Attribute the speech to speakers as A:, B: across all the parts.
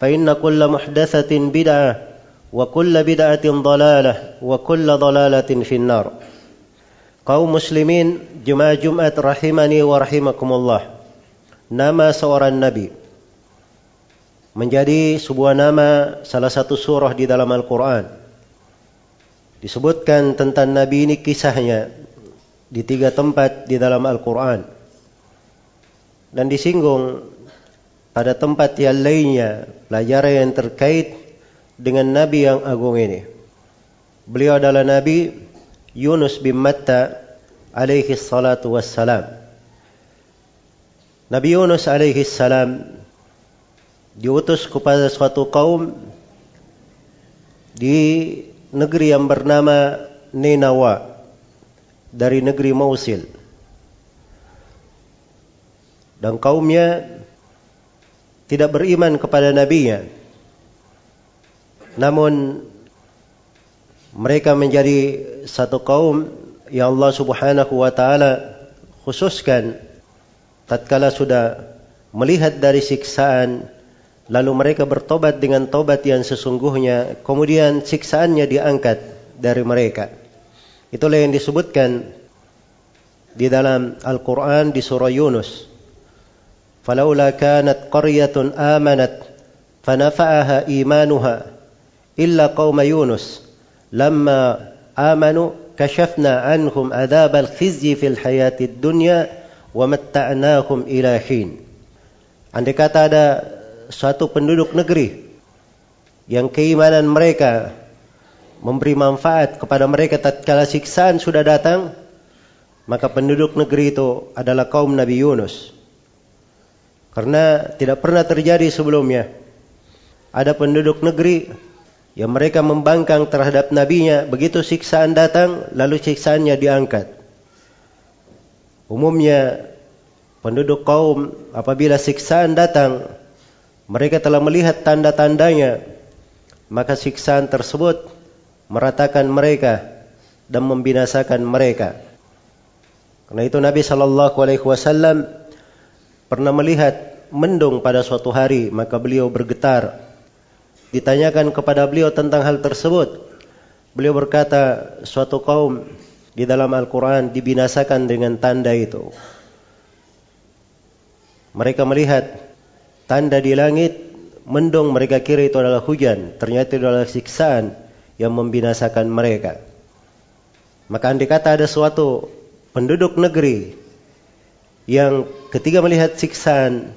A: فإن كل محدثة بدعة وكل بدعة ضلالة وكل ضلالة في النار kaum muslimin jemaah Jumat rahimani wa rahimakumullah nama seorang nabi menjadi sebuah nama salah satu surah di dalam Al-Quran disebutkan tentang nabi ini kisahnya di tiga tempat di dalam Al-Quran dan disinggung pada tempat yang lainnya pelajaran yang terkait dengan Nabi yang agung ini. Beliau adalah Nabi Yunus bin Matta alaihi salatu wassalam. Nabi Yunus alaihi salam diutus kepada suatu kaum di negeri yang bernama Ninawa dari negeri Mausil. Dan kaumnya tidak beriman kepada nabinya. Namun mereka menjadi satu kaum yang Allah Subhanahu wa taala khususkan tatkala sudah melihat dari siksaan lalu mereka bertobat dengan tobat yang sesungguhnya kemudian siksaannya diangkat dari mereka. Itulah yang disebutkan di dalam Al-Qur'an di surah Yunus. فلولا كانت قرية آمنت فنفعها إيمانها إلا قوم يونس لما آمنوا كشفنا عنهم عذاب الخزي في الحياة الدنيا ومتعناهم إلى حين Andai kata ada suatu penduduk negeri yang keimanan mereka memberi manfaat kepada mereka tatkala siksaan sudah datang, maka penduduk negeri itu adalah kaum Nabi Yunus. Karena tidak pernah terjadi sebelumnya. Ada penduduk negeri yang mereka membangkang terhadap nabinya, begitu siksaan datang, lalu siksaannya diangkat. Umumnya penduduk kaum apabila siksaan datang, mereka telah melihat tanda-tandanya, maka siksaan tersebut meratakan mereka dan membinasakan mereka. Karena itu Nabi Shallallahu Alaihi Wasallam pernah melihat mendung pada suatu hari, maka beliau bergetar. Ditanyakan kepada beliau tentang hal tersebut. Beliau berkata, suatu kaum di dalam Al-Quran dibinasakan dengan tanda itu. Mereka melihat tanda di langit, mendung mereka kira itu adalah hujan. Ternyata itu adalah siksaan yang membinasakan mereka. Maka andai kata ada suatu penduduk negeri yang ketika melihat siksaan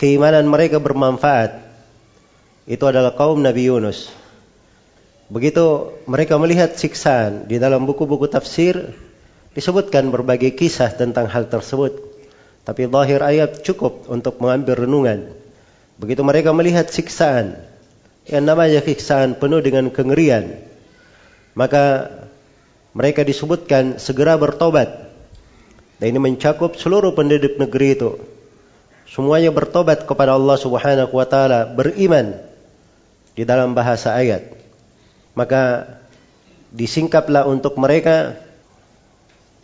A: keimanan mereka bermanfaat itu adalah kaum Nabi Yunus. Begitu mereka melihat siksaan di dalam buku-buku tafsir disebutkan berbagai kisah tentang hal tersebut. Tapi lahir ayat cukup untuk mengambil renungan. Begitu mereka melihat siksaan yang namanya siksaan penuh dengan kengerian, maka mereka disebutkan segera bertobat dan ini mencakup seluruh penduduk negeri itu. Semuanya bertobat kepada Allah Subhanahu wa taala, beriman di dalam bahasa ayat. maka disingkaplah untuk mereka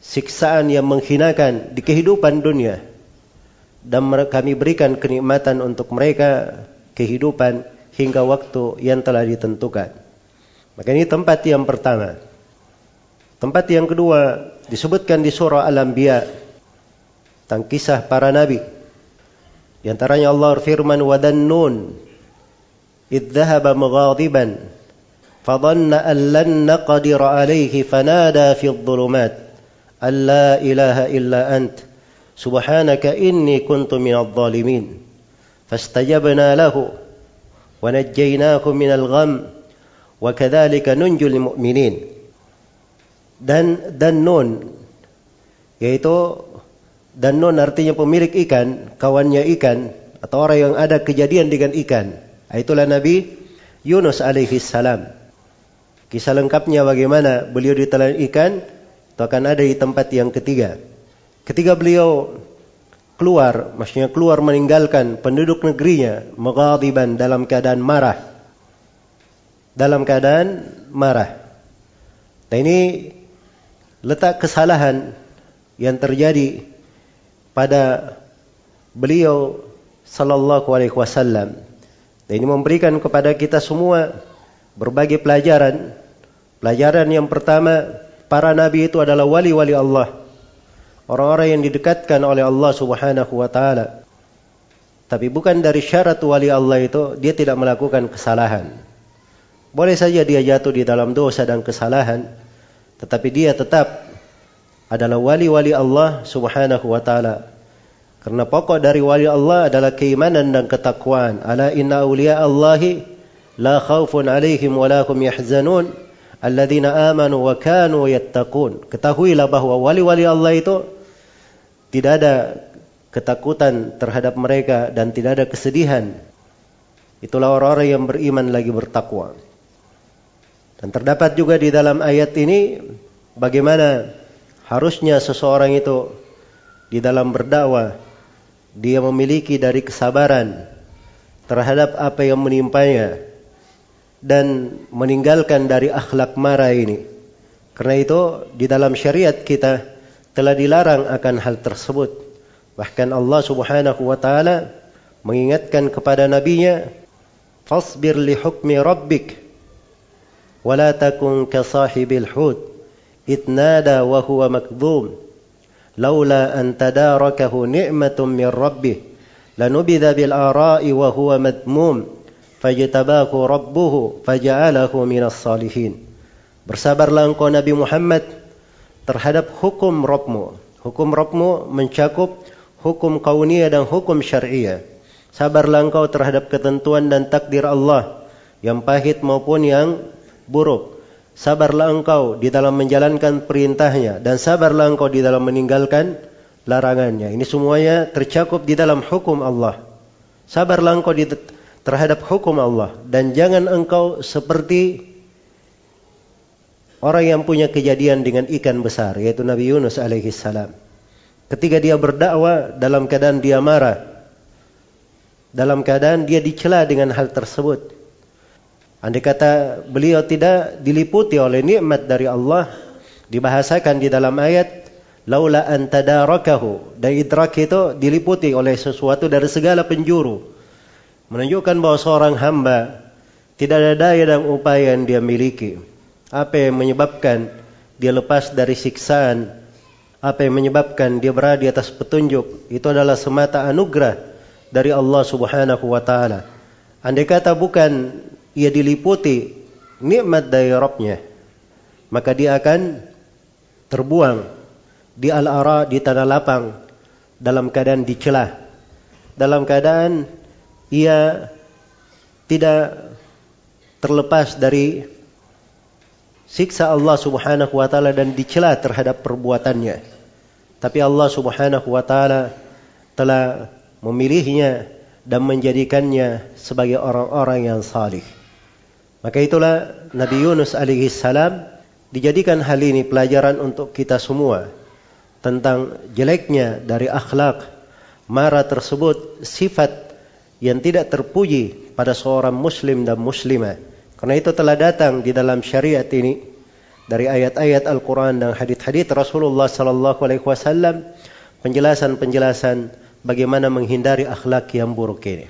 A: siksaan yang menghinakan di kehidupan dunia dan kami berikan kenikmatan untuk mereka kehidupan hingga waktu yang telah ditentukan. Maka ini tempat yang pertama. Tempat yang kedua disebutkan di surah Al-Anbiya tentang kisah para nabi. Di antaranya Allah firman wa dannun id dhahaba mughadiban fadhanna an lan naqdir alayhi fanada fi adh-dhulumat an la ilaha illa ant subhanaka inni kuntu minadh dhalimin fastajabna lahu minal gham wa kadzalika nunjul mu'minin dan dan nun yaitu dan nun artinya pemilik ikan, kawannya ikan atau orang yang ada kejadian dengan ikan. Itulah Nabi Yunus alaihi salam. Kisah lengkapnya bagaimana beliau ditelan ikan itu akan ada di tempat yang ketiga. Ketika beliau keluar, maksudnya keluar meninggalkan penduduk negerinya, meghadiban dalam keadaan marah. Dalam keadaan marah. Nah ini letak kesalahan yang terjadi pada beliau sallallahu alaihi wasallam. Dan ini memberikan kepada kita semua berbagai pelajaran. Pelajaran yang pertama, para nabi itu adalah wali-wali Allah. Orang-orang yang didekatkan oleh Allah Subhanahu wa taala. Tapi bukan dari syarat wali Allah itu dia tidak melakukan kesalahan. Boleh saja dia jatuh di dalam dosa dan kesalahan, tetapi dia tetap adalah wali-wali Allah Subhanahu wa taala. Karena pokok dari wali Allah adalah keimanan dan ketakwaan. Ala inna awliya Allahi la khaufun alaihim wa la yahzanun alladzina amanu wa kanu yattaqun. Ketahuilah bahwa wali-wali Allah itu tidak ada ketakutan terhadap mereka dan tidak ada kesedihan. Itulah orang-orang yang beriman lagi bertakwa. Dan terdapat juga di dalam ayat ini bagaimana harusnya seseorang itu di dalam berdakwah dia memiliki dari kesabaran terhadap apa yang menimpanya dan meninggalkan dari akhlak marah ini. Karena itu di dalam syariat kita telah dilarang akan hal tersebut. Bahkan Allah Subhanahu wa taala mengingatkan kepada nabinya, "Fasbir li hukmi rabbik." ولا تكن كصاحب الحوت إذ نادى وهو مكذوم لولا أن تداركه نعمة من ربه لنبذ بالآراء وهو مذموم فاجتباه ربه فجعله من الصالحين Bersabarlah engkau Nabi Muhammad terhadap hukum Rabbmu. Hukum Rabbmu mencakup hukum kauniyah dan hukum syariah. Sabarlah engkau terhadap ketentuan dan takdir Allah yang pahit maupun yang buruk. Sabarlah engkau di dalam menjalankan perintahnya dan sabarlah engkau di dalam meninggalkan larangannya. Ini semuanya tercakup di dalam hukum Allah. Sabarlah engkau di, terhadap hukum Allah dan jangan engkau seperti orang yang punya kejadian dengan ikan besar yaitu Nabi Yunus alaihi salam. Ketika dia berdakwah dalam keadaan dia marah, dalam keadaan dia dicela dengan hal tersebut, Andai kata beliau tidak diliputi oleh nikmat dari Allah, dibahasakan di dalam ayat, laula an tadarakahu. Dan idrak itu diliputi oleh sesuatu dari segala penjuru. Menunjukkan bahwa seorang hamba tidak ada daya dan upaya yang dia miliki. Apa yang menyebabkan dia lepas dari siksaan, apa yang menyebabkan dia berada di atas petunjuk, itu adalah semata anugerah dari Allah Subhanahu wa taala. Andai kata bukan ia diliputi nikmat dari Rabbnya, maka dia akan terbuang di al-ara di tanah lapang dalam keadaan dicela, dalam keadaan ia tidak terlepas dari siksa Allah Subhanahu wa taala dan dicela terhadap perbuatannya. Tapi Allah Subhanahu wa taala telah memilihnya dan menjadikannya sebagai orang-orang yang salih. Maka itulah Nabi Yunus alaihi salam dijadikan hal ini pelajaran untuk kita semua tentang jeleknya dari akhlak marah tersebut sifat yang tidak terpuji pada seorang muslim dan muslimah Karena itu telah datang di dalam syariat ini dari ayat-ayat Al-Quran dan hadith-hadith Rasulullah Sallallahu Alaihi Wasallam penjelasan-penjelasan bagaimana menghindari akhlak yang buruk ini.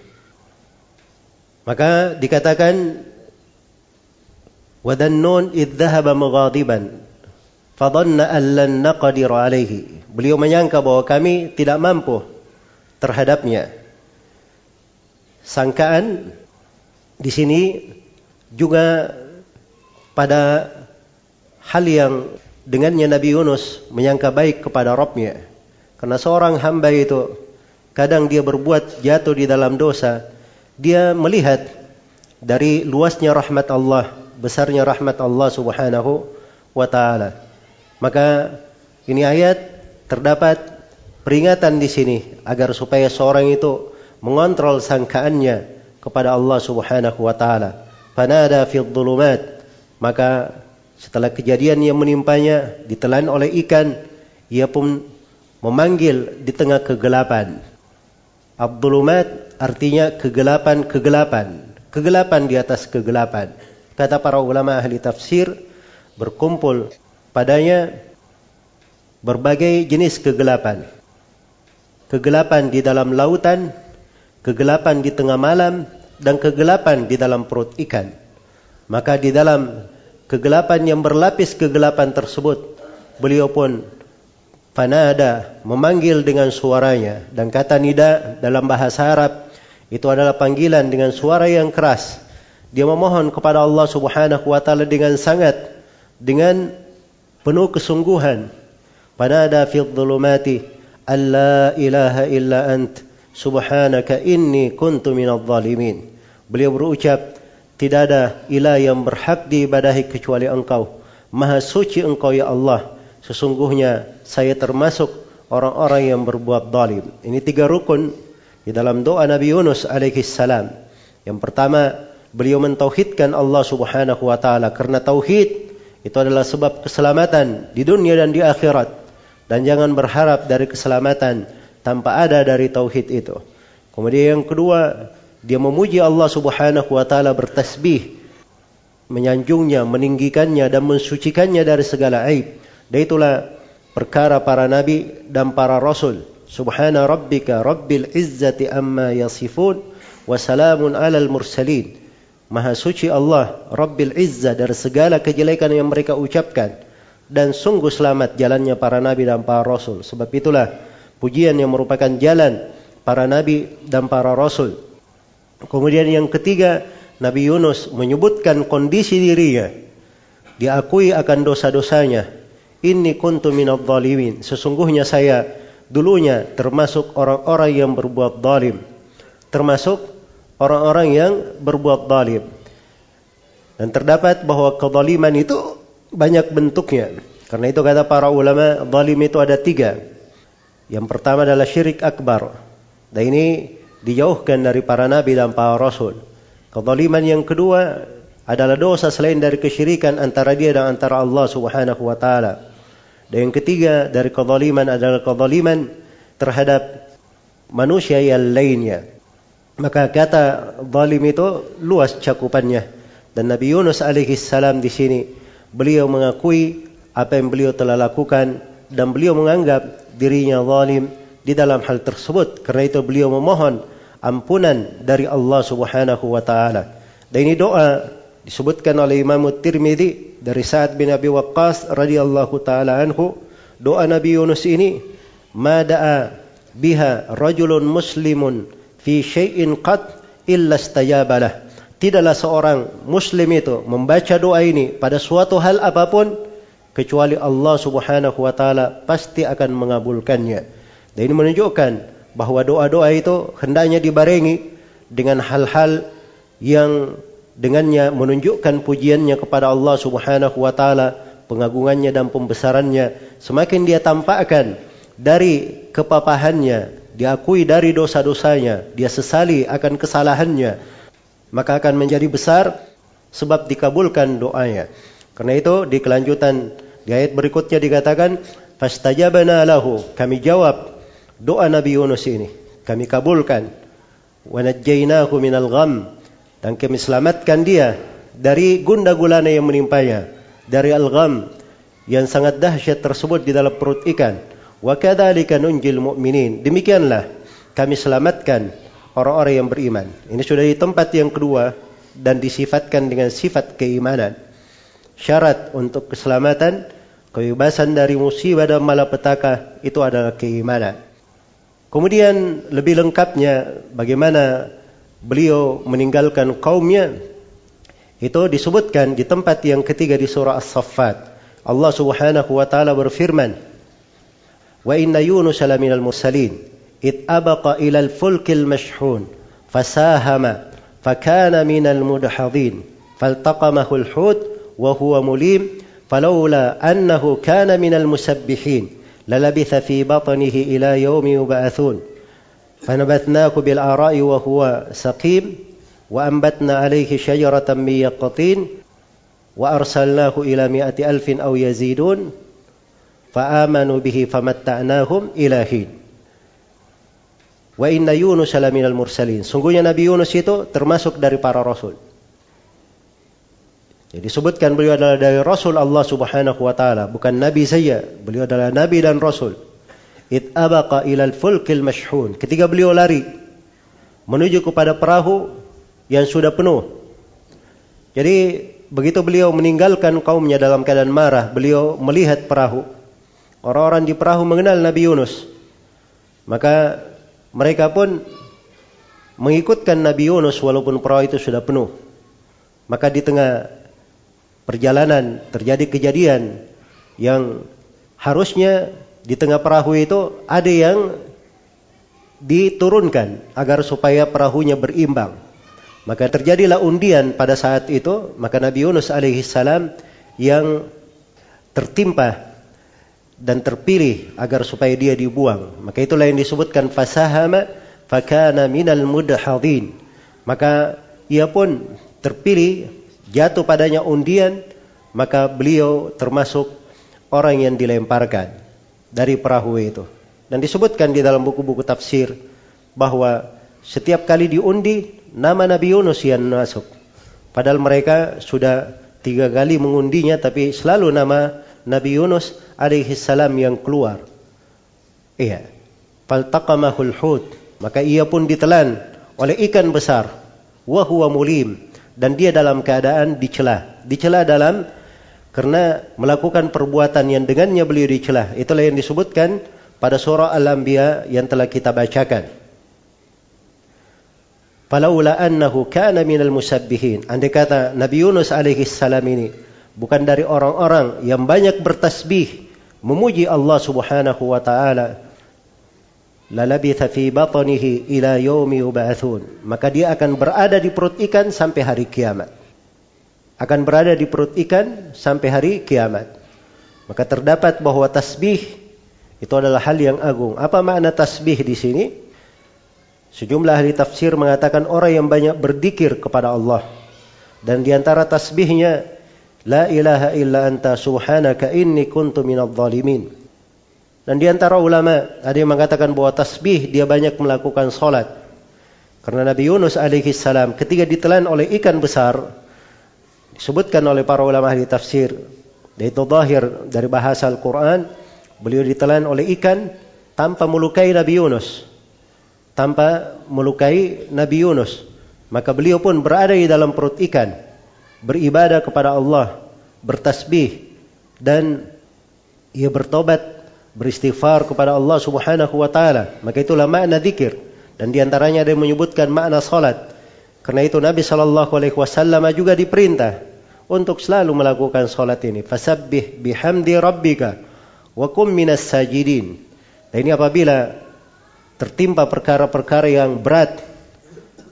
A: Maka dikatakan wadannun idh dhahaba mughadiban fadhanna an lan naqdir alaihi. Beliau menyangka bahwa kami tidak mampu terhadapnya. Sangkaan di sini juga pada hal yang dengannya Nabi Yunus menyangka baik kepada Robnya. Karena seorang hamba itu kadang dia berbuat jatuh di dalam dosa, dia melihat dari luasnya rahmat Allah, besarnya rahmat Allah Subhanahu wa taala. Maka ini ayat terdapat peringatan di sini agar supaya seorang itu mengontrol sangkaannya kepada Allah Subhanahu wa taala. Fanada fi dhulumat. Maka setelah kejadian yang menimpanya ditelan oleh ikan ia pun memanggil di tengah kegelapan. Abdulumat artinya kegelapan-kegelapan. Kegelapan di atas kegelapan kata para ulama ahli tafsir berkumpul padanya berbagai jenis kegelapan kegelapan di dalam lautan kegelapan di tengah malam dan kegelapan di dalam perut ikan. Maka di dalam kegelapan yang berlapis kegelapan tersebut, beliau pun fanada memanggil dengan suaranya dan kata nida dalam bahasa Arab itu adalah panggilan dengan suara yang keras. Dia memohon kepada Allah Subhanahu wa taala dengan sangat dengan penuh kesungguhan. Fanada fi dhulumati alla ilaha illa ant subhanaka inni kuntu minadh dhalimin. Beliau berucap, tidak ada ilah yang berhak diibadahi kecuali engkau. Maha suci engkau ya Allah. Sesungguhnya saya termasuk orang-orang yang berbuat zalim. Ini tiga rukun di dalam doa Nabi Yunus alaihi salam. Yang pertama, beliau mentauhidkan Allah Subhanahu wa taala karena tauhid itu adalah sebab keselamatan di dunia dan di akhirat. Dan jangan berharap dari keselamatan tanpa ada dari tauhid itu. Kemudian yang kedua, dia memuji Allah Subhanahu wa taala bertasbih, menyanjungnya, meninggikannya dan mensucikannya dari segala aib. Dan itulah perkara para nabi dan para rasul. Subhana rabbika rabbil izzati amma yasifun wa salamun alal mursalin. Maha suci Allah, Rabbil Izzah dari segala kejelekan yang mereka ucapkan. Dan sungguh selamat jalannya para nabi dan para rasul. Sebab itulah pujian yang merupakan jalan para nabi dan para rasul. Kemudian yang ketiga, Nabi Yunus menyebutkan kondisi dirinya. Diakui akan dosa-dosanya. Ini kuntu minadh dhalimin. Sesungguhnya saya dulunya termasuk orang-orang yang berbuat zalim. Termasuk orang-orang yang berbuat zalim. Dan terdapat bahwa kezaliman itu banyak bentuknya. Karena itu kata para ulama, zalim itu ada tiga. Yang pertama adalah syirik akbar. Dan ini dijauhkan dari para nabi dan para rasul. Kezaliman yang kedua adalah dosa selain dari kesyirikan antara dia dan antara Allah Subhanahu wa taala. Dan yang ketiga dari kezaliman adalah kezaliman terhadap manusia yang lainnya. Maka kata zalim itu luas cakupannya. Dan Nabi Yunus alaihi salam di sini beliau mengakui apa yang beliau telah lakukan dan beliau menganggap dirinya zalim di dalam hal tersebut. Karena itu beliau memohon ampunan dari Allah Subhanahu wa taala. Dan ini doa disebutkan oleh Imam Tirmidzi dari Sa'ad bin Abi Waqqas radhiyallahu taala anhu. Doa Nabi Yunus ini, "Ma da'a biha rajulun muslimun fi syai'in qad illa istajabalah." Tidaklah seorang muslim itu membaca doa ini pada suatu hal apa pun kecuali Allah Subhanahu wa taala pasti akan mengabulkannya. Dan ini menunjukkan bahwa doa-doa itu hendaknya dibarengi dengan hal-hal yang dengannya menunjukkan pujiannya kepada Allah Subhanahu wa taala, pengagungannya dan pembesarannya. Semakin dia tampakkan dari kepapahannya, diakui dari dosa-dosanya, dia sesali akan kesalahannya, maka akan menjadi besar sebab dikabulkan doanya. Karena itu di kelanjutan di ayat berikutnya dikatakan fastajabana lahu kami jawab doa Nabi Yunus ini. Kami kabulkan. Wa minal gham. Dan kami selamatkan dia dari gunda gulana yang menimpanya, dari al-gham yang sangat dahsyat tersebut di dalam perut ikan. Wa kadzalika nunjil mu'minin. Demikianlah kami selamatkan orang-orang yang beriman. Ini sudah di tempat yang kedua dan disifatkan dengan sifat keimanan. Syarat untuk keselamatan, kebebasan dari musibah dan malapetaka itu adalah keimanan. Kemudian lebih lengkapnya bagaimana beliau meninggalkan kaumnya itu disebutkan di tempat yang ketiga di surah As-Saffat. Allah Subhanahu wa taala berfirman, وإن يونس لمن المرسلين. إذ أبق إلى الفلك المشحون فساهم فكان من المدحضين. فالتقمه الحوت وهو مليم فلولا أنه كان من المسبحين للبث في بطنه إلى يوم يبعثون. فنبثناه بالآراء وهو سقيم وأنبتنا عليه شجرة من يقطين وأرسلناه إلى مائة ألف أو يزيدون. فآمنوا به فمتعناهم إلى حين Wa inna Yunus minal mursalin. Sungguhnya Nabi Yunus itu termasuk dari para rasul. Jadi disebutkan beliau adalah dari Rasul Allah Subhanahu wa taala, bukan nabi saja. Beliau adalah nabi dan rasul. It abaqa ilal fulkil mashhun. Ketika beliau lari menuju kepada perahu yang sudah penuh. Jadi begitu beliau meninggalkan kaumnya dalam keadaan marah, beliau melihat perahu. Orang-orang di perahu mengenal Nabi Yunus. Maka mereka pun mengikutkan Nabi Yunus walaupun perahu itu sudah penuh. Maka di tengah perjalanan terjadi kejadian yang harusnya di tengah perahu itu ada yang diturunkan agar supaya perahunya berimbang. Maka terjadilah undian pada saat itu, maka Nabi Yunus alaihi salam yang tertimpa dan terpilih agar supaya dia dibuang. Maka itulah yang disebutkan fasahama fakana minal mudhadin. Maka ia pun terpilih jatuh padanya undian, maka beliau termasuk orang yang dilemparkan dari perahu itu. Dan disebutkan di dalam buku-buku tafsir bahwa setiap kali diundi nama Nabi Yunus yang masuk. Padahal mereka sudah tiga kali mengundinya tapi selalu nama Nabi Yunus alaihi salam yang keluar. Iya. Faltaqamahul hut. Maka ia pun ditelan oleh ikan besar. Wahuwa mulim. Dan dia dalam keadaan dicela. Dicela dalam karena melakukan perbuatan yang dengannya beliau dicelah. Itulah yang disebutkan pada surah Al-Anbiya yang telah kita bacakan. Falaula annahu kana minal musabbihin. Andai kata Nabi Yunus alaihi salam ini bukan dari orang-orang yang banyak bertasbih memuji Allah Subhanahu wa taala lalabitha fi batnihi ila yaumi yub'atsun maka dia akan berada di perut ikan sampai hari kiamat akan berada di perut ikan sampai hari kiamat. Maka terdapat bahwa tasbih itu adalah hal yang agung. Apa makna tasbih di sini? Sejumlah ahli tafsir mengatakan orang yang banyak berzikir kepada Allah. Dan di antara tasbihnya La ilaha illa anta subhanaka inni kuntu minadh zalimin. Dan di antara ulama ada yang mengatakan bahwa tasbih dia banyak melakukan salat. Karena Nabi Yunus alaihi salam ketika ditelan oleh ikan besar, disebutkan oleh para ulama ahli tafsir yaitu zahir dari bahasa Al-Quran beliau ditelan oleh ikan tanpa melukai Nabi Yunus tanpa melukai Nabi Yunus maka beliau pun berada di dalam perut ikan beribadah kepada Allah bertasbih dan ia bertobat beristighfar kepada Allah Subhanahu wa taala maka itulah makna zikir dan di antaranya ada yang menyebutkan makna salat karena itu Nabi Shallallahu Alaihi Wasallam juga diperintah untuk selalu melakukan salat ini. Fasabbih bihamdi rabbika wa kum minas sajidin. Dan ini apabila tertimpa perkara-perkara yang berat,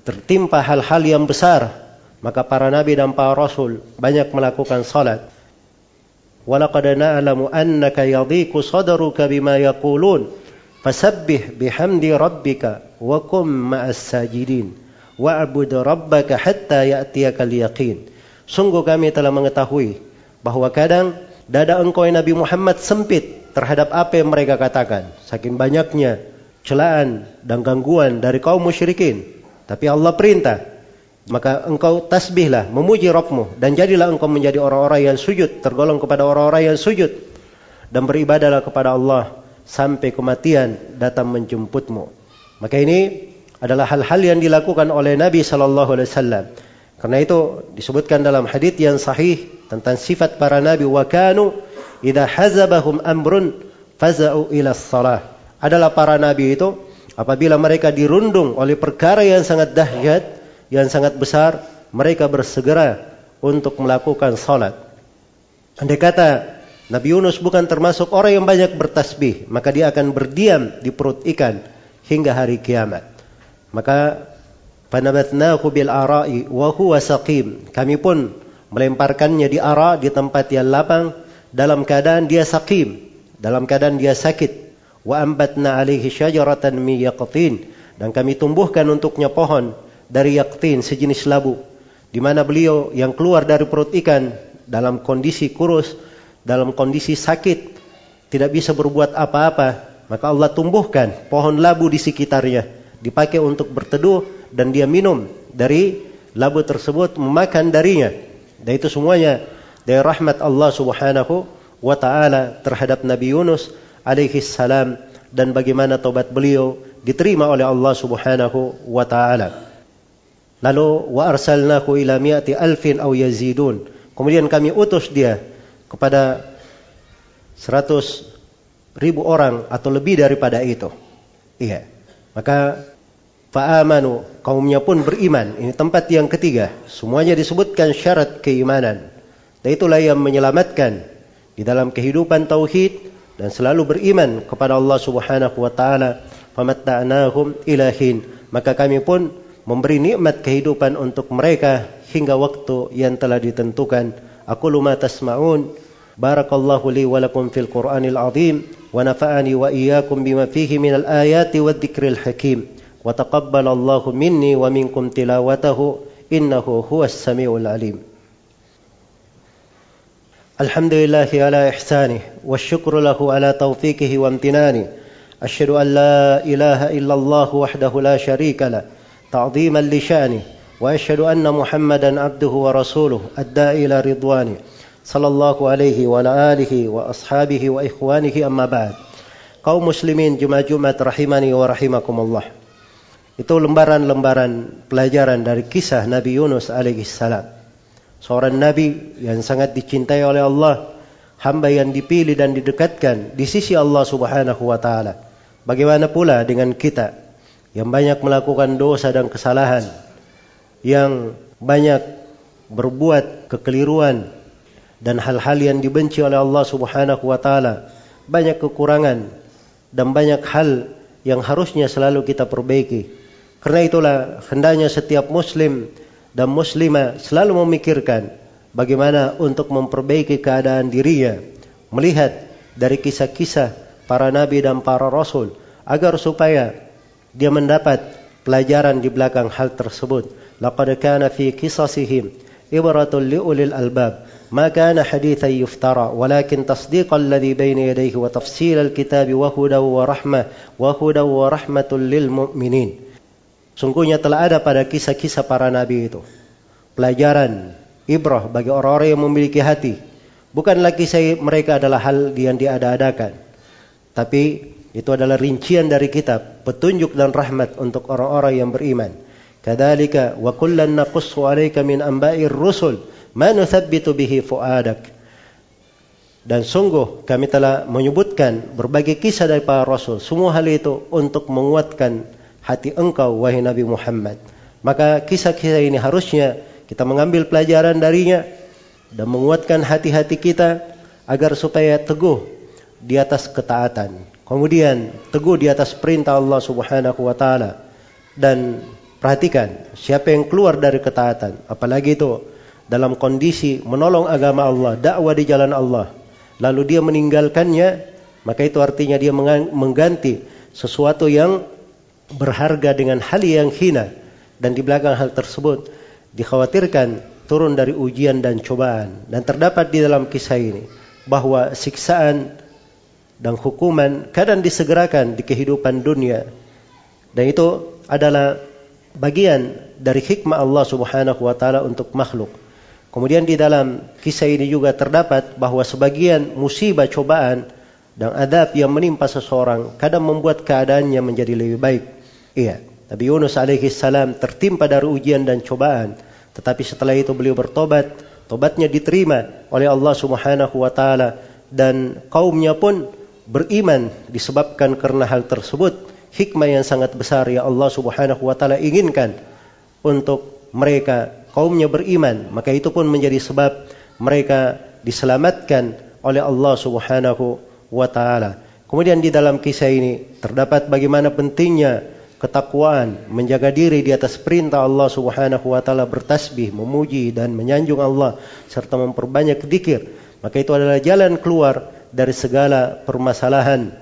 A: tertimpa hal-hal yang besar, maka para nabi dan para rasul banyak melakukan salat. Walaqad na'lamu annaka yadhiqu sadruka bima yaqulun. Fasabbih bihamdi rabbika wa kum ma'as sajidin. Wa'bud rabbaka hatta ya'tiyakal yaqin. Sungguh kami telah mengetahui bahwa kadang dada engkau Nabi Muhammad sempit terhadap apa yang mereka katakan. Saking banyaknya celaan dan gangguan dari kaum musyrikin. Tapi Allah perintah, maka engkau tasbihlah, memuji Rabbmu dan jadilah engkau menjadi orang-orang yang sujud, tergolong kepada orang-orang yang sujud dan beribadahlah kepada Allah sampai kematian datang menjemputmu. Maka ini adalah hal-hal yang dilakukan oleh Nabi sallallahu alaihi wasallam. Karena itu disebutkan dalam hadis yang sahih tentang sifat para nabi wa kanu idza hazabahum amrun faza'u ila shalah. Adalah para nabi itu apabila mereka dirundung oleh perkara yang sangat dahsyat, yang sangat besar, mereka bersegera untuk melakukan salat. Andai kata Nabi Yunus bukan termasuk orang yang banyak bertasbih, maka dia akan berdiam di perut ikan hingga hari kiamat. Maka panabatnahu bil ara'i wa huwa saqim. Kami pun melemparkannya di ara di tempat yang lapang dalam keadaan dia saqim, dalam keadaan dia sakit. Wa ambatna alaihi syajaratan min dan kami tumbuhkan untuknya pohon dari yaqtin sejenis labu di mana beliau yang keluar dari perut ikan dalam kondisi kurus dalam kondisi sakit, tidak bisa berbuat apa-apa, maka Allah tumbuhkan pohon labu di sekitarnya, dipakai untuk berteduh dan dia minum dari labu tersebut, memakan darinya. Dan itu semuanya dari rahmat Allah Subhanahu wa taala terhadap Nabi Yunus alaihi salam dan bagaimana tobat beliau diterima oleh Allah Subhanahu wa taala. Lalu wa arsalnahu ila mi'ati alfin aw yazidun. Kemudian kami utus dia kepada 100 ribu orang atau lebih daripada itu. Iya. Maka fa'amanu kaumnya pun beriman. Ini tempat yang ketiga. Semuanya disebutkan syarat keimanan. Dan itulah yang menyelamatkan di dalam kehidupan tauhid dan selalu beriman kepada Allah Subhanahu wa taala. Famatta'nahum ilahin. Maka kami pun memberi nikmat kehidupan untuk mereka hingga waktu yang telah ditentukan. Aku luma tasma'un. Barakallahu li walakum fil Qur'anil azim. Wa nafa'ani wa iyyakum bima fihi minal ayati wa dhikril hakim. Wa taqabbal Allahu minni wa minkum tilawatahu. Innahu huwas sami'ul alim. الحمد لله على إحسانه والشكر له على توفيقه وامتنانه أشهد أن لا إله إلا الله وحده لا شريك له تعظيما لشانه واشهد ان محمدا عبده ورسوله الداعي الى رضوانه صلى الله عليه وعلى اله واصحابه واخوانه اما بعد kaum muslimin Jumat-Jumat rahimani wa rahimakumullah itu lembaran-lembaran pelajaran dari kisah Nabi Yunus alaihi salam seorang nabi yang sangat dicintai oleh Allah hamba yang dipilih dan didekatkan di sisi Allah Subhanahu wa taala bagaimana pula dengan kita Yang banyak melakukan dosa dan kesalahan yang banyak berbuat kekeliruan dan hal-hal yang dibenci oleh Allah Subhanahu wa taala, banyak kekurangan dan banyak hal yang harusnya selalu kita perbaiki. Karena itulah hendaknya setiap muslim dan muslimah selalu memikirkan bagaimana untuk memperbaiki keadaan dirinya, melihat dari kisah-kisah para nabi dan para rasul agar supaya dia mendapat pelajaran di belakang hal tersebut لقد كان في قصصهم إبرة لأولي الألباب ما كان حديثا يفترى ولكن تصديق الذي بين يديه وتفصيل الكتاب وهدى ورحمة وهدى ورحمة للمؤمنين Sungguhnya telah ada pada kisah-kisah para nabi itu pelajaran ibrah bagi orang-orang yang memiliki hati. Bukanlah kisah mereka adalah hal yang diada-adakan. Tapi itu adalah rincian dari kitab, petunjuk dan rahmat untuk orang-orang yang beriman. Kadzalika wa kullan naqussu 'alaika min amba'ir rusul ma nuthabbitu bihi fu'adak. Dan sungguh kami telah menyebutkan berbagai kisah dari para rasul. Semua hal itu untuk menguatkan hati engkau wahai Nabi Muhammad. Maka kisah-kisah ini harusnya kita mengambil pelajaran darinya dan menguatkan hati-hati kita agar supaya teguh di atas ketaatan kemudian teguh di atas perintah Allah Subhanahu wa taala. Dan Perhatikan, siapa yang keluar dari ketaatan, apalagi itu dalam kondisi menolong agama Allah, dakwah di jalan Allah, lalu dia meninggalkannya, maka itu artinya dia mengganti sesuatu yang berharga dengan hal yang hina. Dan di belakang hal tersebut dikhawatirkan turun dari ujian dan cobaan. Dan terdapat di dalam kisah ini bahwa siksaan dan hukuman kadang disegerakan di kehidupan dunia dan itu adalah bagian dari hikmah Allah Subhanahu wa taala untuk makhluk. Kemudian di dalam kisah ini juga terdapat bahwa sebagian musibah cobaan dan adab yang menimpa seseorang kadang membuat keadaannya menjadi lebih baik. Iya, Nabi Yunus alaihi salam tertimpa dari ujian dan cobaan, tetapi setelah itu beliau bertobat, tobatnya diterima oleh Allah Subhanahu wa taala dan kaumnya pun beriman disebabkan karena hal tersebut hikmah yang sangat besar ya Allah Subhanahu wa taala inginkan untuk mereka kaumnya beriman, maka itu pun menjadi sebab mereka diselamatkan oleh Allah Subhanahu wa taala. Kemudian di dalam kisah ini terdapat bagaimana pentingnya ketakwaan, menjaga diri di atas perintah Allah Subhanahu wa taala bertasbih, memuji dan menyanjung Allah serta memperbanyak zikir. Maka itu adalah jalan keluar dari segala permasalahan.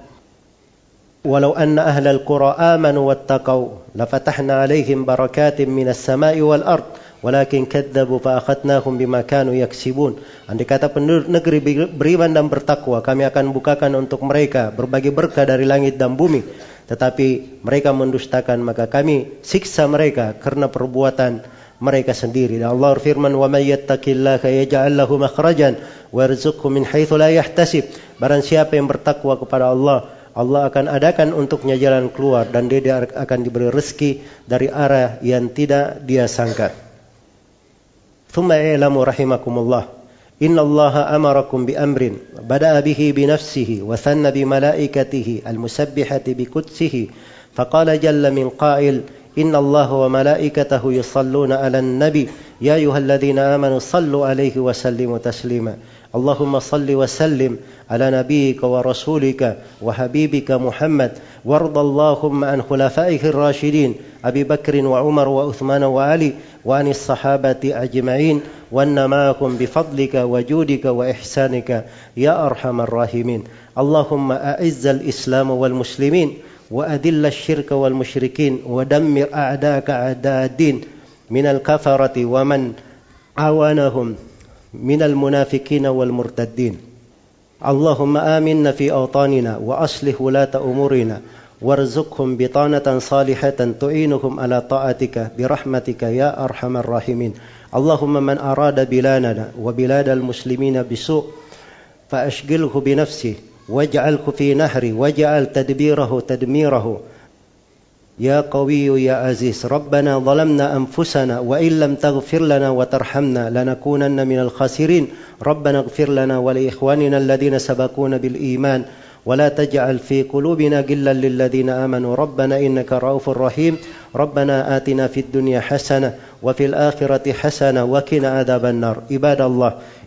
A: Walau anna ahlal qura amanu wattaqau lafatahna alaihim barakatin minas sama'i wal ard walakin kadzabu fa akhadnahum bima kanu yaksibun. Andai kata penduduk negeri beriman dan bertakwa, kami akan bukakan untuk mereka berbagai berkah dari langit dan bumi. Tetapi mereka mendustakan, maka kami siksa mereka karena perbuatan mereka sendiri. Dan Allah firman, "Wa may yattaqillaha yaj'al lahu makhrajan wa yarzuqhu min haitsu la yahtasib." Barang siapa yang bertakwa kepada Allah, Allah akan adakan untuknya jalan keluar dan dia akan diberi rezeki dari arah yang tidak dia sangka. Thumma i'lamu rahimakumullah. Inna Allah amarakum bi amrin bada'a bihi bi nafsihi wa thanna bi malaikatihi al-musabbihati bi qudsihi faqala jalla min qail إن الله وملائكته يصلون على النبي. يا أيها الذين آمنوا صلوا عليه وسلموا تسليما. اللهم صل وسلم على نبيك ورسولك وحبيبك محمد. وارض اللهم عن خلفائه الراشدين أبي بكر وعمر وعثمان وعلي وعن الصحابة أجمعين. وأن معكم بفضلك وجودك وإحسانك يا أرحم الراحمين. اللهم أعز الإسلام والمسلمين. وأذل الشرك والمشركين ودمر أعداءك أعداء الدين من الكفرة ومن عاونهم من المنافقين والمرتدين. اللهم آمنا في أوطاننا وأصلح ولاة أمورنا وارزقهم بطانة صالحة تعينهم على طاعتك برحمتك يا أرحم الراحمين. اللهم من أراد بلادنا وبلاد المسلمين بسوء فأشغله بنفسه واجعله في نهره واجعل تدبيره تدميره. يا قوي يا عزيز ربنا ظلمنا أنفسنا وإن لم تغفر لنا وترحمنا لنكونن من الخاسرين. ربنا اغفر لنا ولإخواننا الذين سبقونا بالإيمان. ولا تجعل في قلوبنا غلا للذين آمنوا. ربنا إنك رؤوف رحيم. ربنا آتنا في الدنيا حسنة وفي الآخرة حسنة وقنا عذاب النار. عباد الله